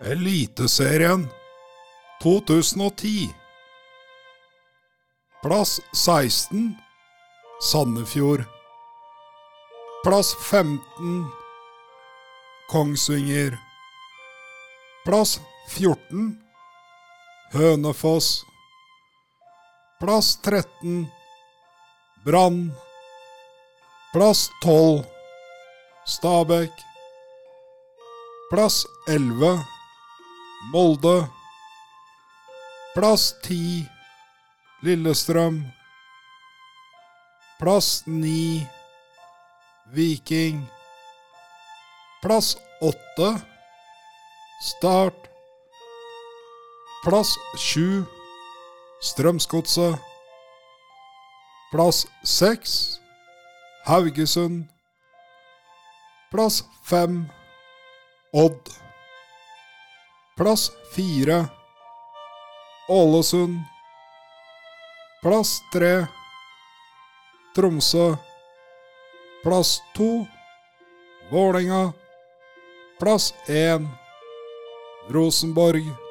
Eliteserien 2010 Plass 16 Sandefjord. Plass 15 Kongsvinger. Plass 14 Hønefoss. Plass 13 Brann. Plass 12 Stabekk. Plass 11 Molde. Plass ti Lillestrøm. Plass ni Viking. Plass åtte Start. Plass sju Strømsgodset. Plass seks Haugesund. Plass fem Odd. Plass fire Ålesund. Plass tre Tromsø. Plass to Vålerenga. Plass én Rosenborg.